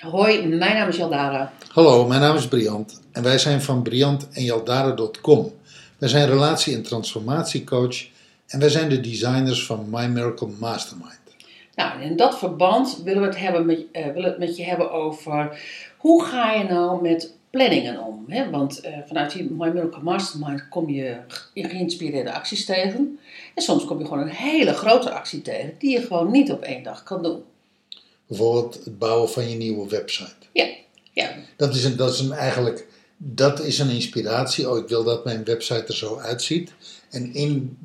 Hoi, mijn naam is Jaldara. Hallo, mijn naam is Briant en wij zijn van Briant en Jaldara.com. Wij zijn relatie- en transformatiecoach en wij zijn de designers van My Miracle Mastermind. Nou, in dat verband willen we het, hebben met, eh, willen het met je hebben over hoe ga je nou met planningen om? Hè? Want eh, vanuit die My Miracle Mastermind kom je ge- geïnspireerde acties tegen. En soms kom je gewoon een hele grote actie tegen die je gewoon niet op één dag kan doen. Bijvoorbeeld het bouwen van je nieuwe website. Ja, ja, Dat is, een, dat is een, eigenlijk dat is een inspiratie. Oh, ik wil dat mijn website er zo uitziet. En in,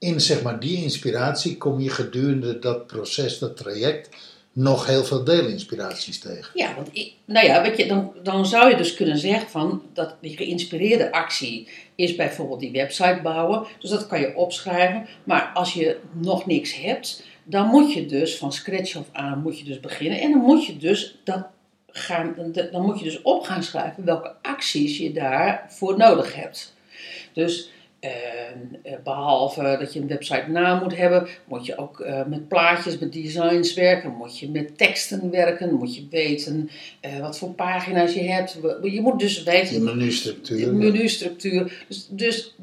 in zeg maar, die inspiratie kom je gedurende dat proces, dat traject, nog heel veel deelinspiraties tegen. Ja, want nou ja, weet je, dan, dan zou je dus kunnen zeggen van dat die geïnspireerde actie is bijvoorbeeld die website bouwen. Dus dat kan je opschrijven. Maar als je nog niks hebt, dan moet je dus van scratch af aan moet je dus beginnen. En dan moet je dus dat gaan, dan moet je dus op gaan schrijven welke acties je daarvoor nodig hebt. Dus eh, eh, behalve dat je een website naam moet hebben, moet je ook eh, met plaatjes, met designs werken, moet je met teksten werken, moet je weten eh, wat voor pagina's je hebt. Je moet dus weten de menustructuur. menustructuur. Dus, dus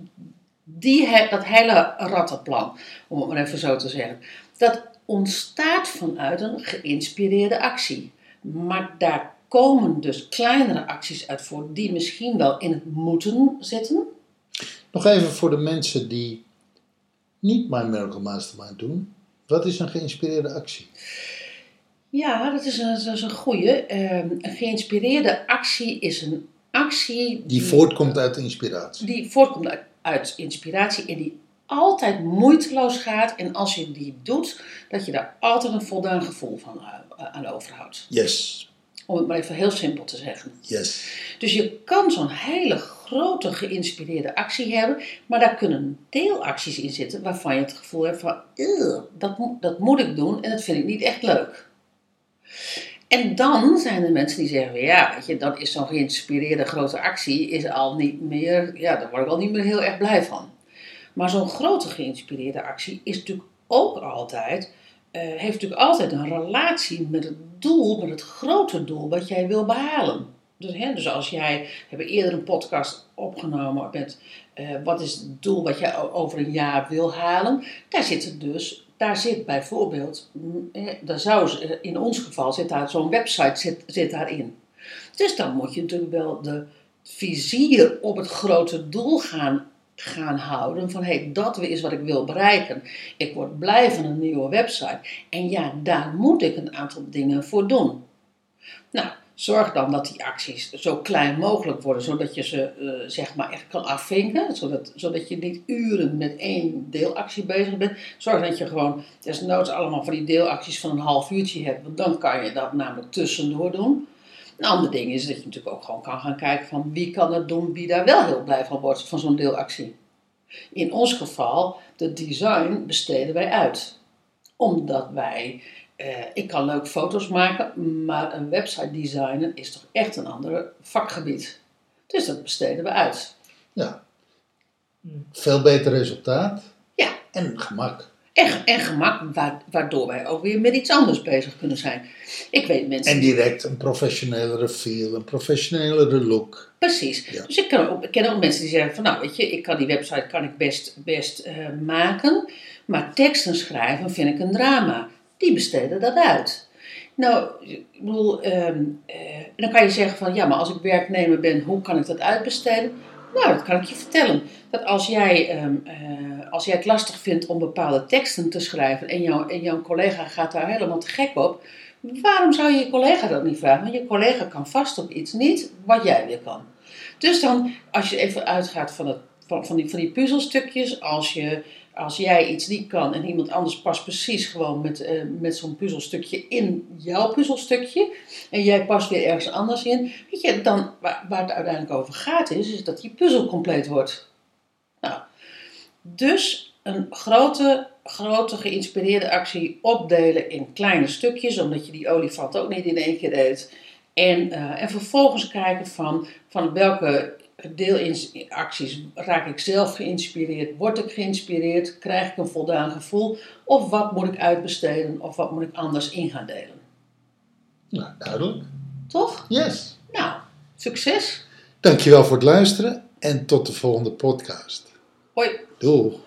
die, dat hele rattenplan, om het maar even zo te zeggen, dat ontstaat vanuit een geïnspireerde actie. Maar daar komen dus kleinere acties uit voor, die misschien wel in het moeten zitten. Nog even voor de mensen die niet My Miracle Mastermind doen. Wat is een geïnspireerde actie? Ja, dat is een, dat is een goede. een geïnspireerde actie is een actie Die voortkomt uit inspiratie. die voortkomt uit, uit inspiratie en die altijd moeiteloos gaat. En als je die doet, dat je daar altijd een voldaan gevoel van eh, aan overhoudt. Yes, Om het maar even heel simpel te zeggen. yes. Dus je kan zo'n hele grote geïnspireerde actie hebben, maar daar kunnen deelacties in zitten waarvan je het gevoel hebt van, "Ugh, dat, moet- dat moet ik doen en dat vind ik niet echt leuk. En dan zijn er mensen die zeggen, ja, weet je, dan is zo'n geïnspireerde grote actie is al niet meer, ja, daar word ik al niet meer heel erg blij van. Maar zo'n grote geïnspireerde actie is natuurlijk ook altijd, heeft natuurlijk altijd een relatie met het doel, met het grote doel wat jij wil behalen. Dus, hè, dus als jij, we hebben eerder een podcast opgenomen met eh, wat is het doel wat jij over een jaar wil halen. Daar zit het dus, daar zit bijvoorbeeld, mm, eh, daar zou, eh, in ons geval zit daar zo'n website zit, zit daarin. Dus dan moet je natuurlijk wel de vizier op het grote doel gaan, gaan houden. Van hey, dat is wat ik wil bereiken. Ik word blij van een nieuwe website. En ja, daar moet ik een aantal dingen voor doen. Nou, zorg dan dat die acties zo klein mogelijk worden, zodat je ze eh, zeg maar echt kan afvinken. Zodat, zodat je niet uren met één deelactie bezig bent. Zorg dat je gewoon desnoods allemaal van die deelacties van een half uurtje hebt. Want dan kan je dat namelijk tussendoor doen. Een ander ding is dat je natuurlijk ook gewoon kan gaan kijken van wie kan het doen, wie daar wel heel blij van wordt van zo'n deelactie. In ons geval, de design besteden wij uit. Omdat wij, eh, ik kan leuk foto's maken, maar een website designen is toch echt een ander vakgebied. Dus dat besteden we uit. Ja. Veel beter resultaat Ja. en gemak. En, en gemak, wa- waardoor wij ook weer met iets anders bezig kunnen zijn. Ik weet mensen. En direct een professionelere feel, een professionelere look. Precies. Ja. Dus ik, kan ook, ik ken ook mensen die zeggen van nou weet je, ik kan die website kan ik best, best eh, maken, maar teksten schrijven vind ik een drama. Die besteden dat uit. Nou, ik bedoel, ehm, eh, dan kan je zeggen van ja, maar als ik werknemer ben, hoe kan ik dat uitbesteden? Nou, dat kan ik je vertellen. Dat als jij, ehm, eh, als jij het lastig vindt om bepaalde teksten te schrijven en, jou, en jouw collega gaat daar helemaal te gek op, waarom zou je je collega dat niet vragen? Want je collega kan vast op iets niet wat jij weer kan. Dus dan, als je even uitgaat van, het, van, van, die, van die puzzelstukjes, als, je, als jij iets niet kan en iemand anders past precies gewoon met, eh, met zo'n puzzelstukje in jouw puzzelstukje, en jij past weer ergens anders in, weet je, dan waar, waar het uiteindelijk over gaat is, is dat die puzzel compleet wordt. Nou, dus een grote grote geïnspireerde actie opdelen in kleine stukjes, omdat je die olifant ook niet in één keer eet. En, eh, en vervolgens kijken van, van welke deelacties raak ik zelf geïnspireerd, word ik geïnspireerd, krijg ik een voldaan gevoel, of wat moet ik uitbesteden, of wat moet ik anders in gaan delen. Nou, duidelijk. Toch? Yes. Nou, succes! Dankjewel voor het luisteren en tot de volgende podcast. Hoi! Doeg.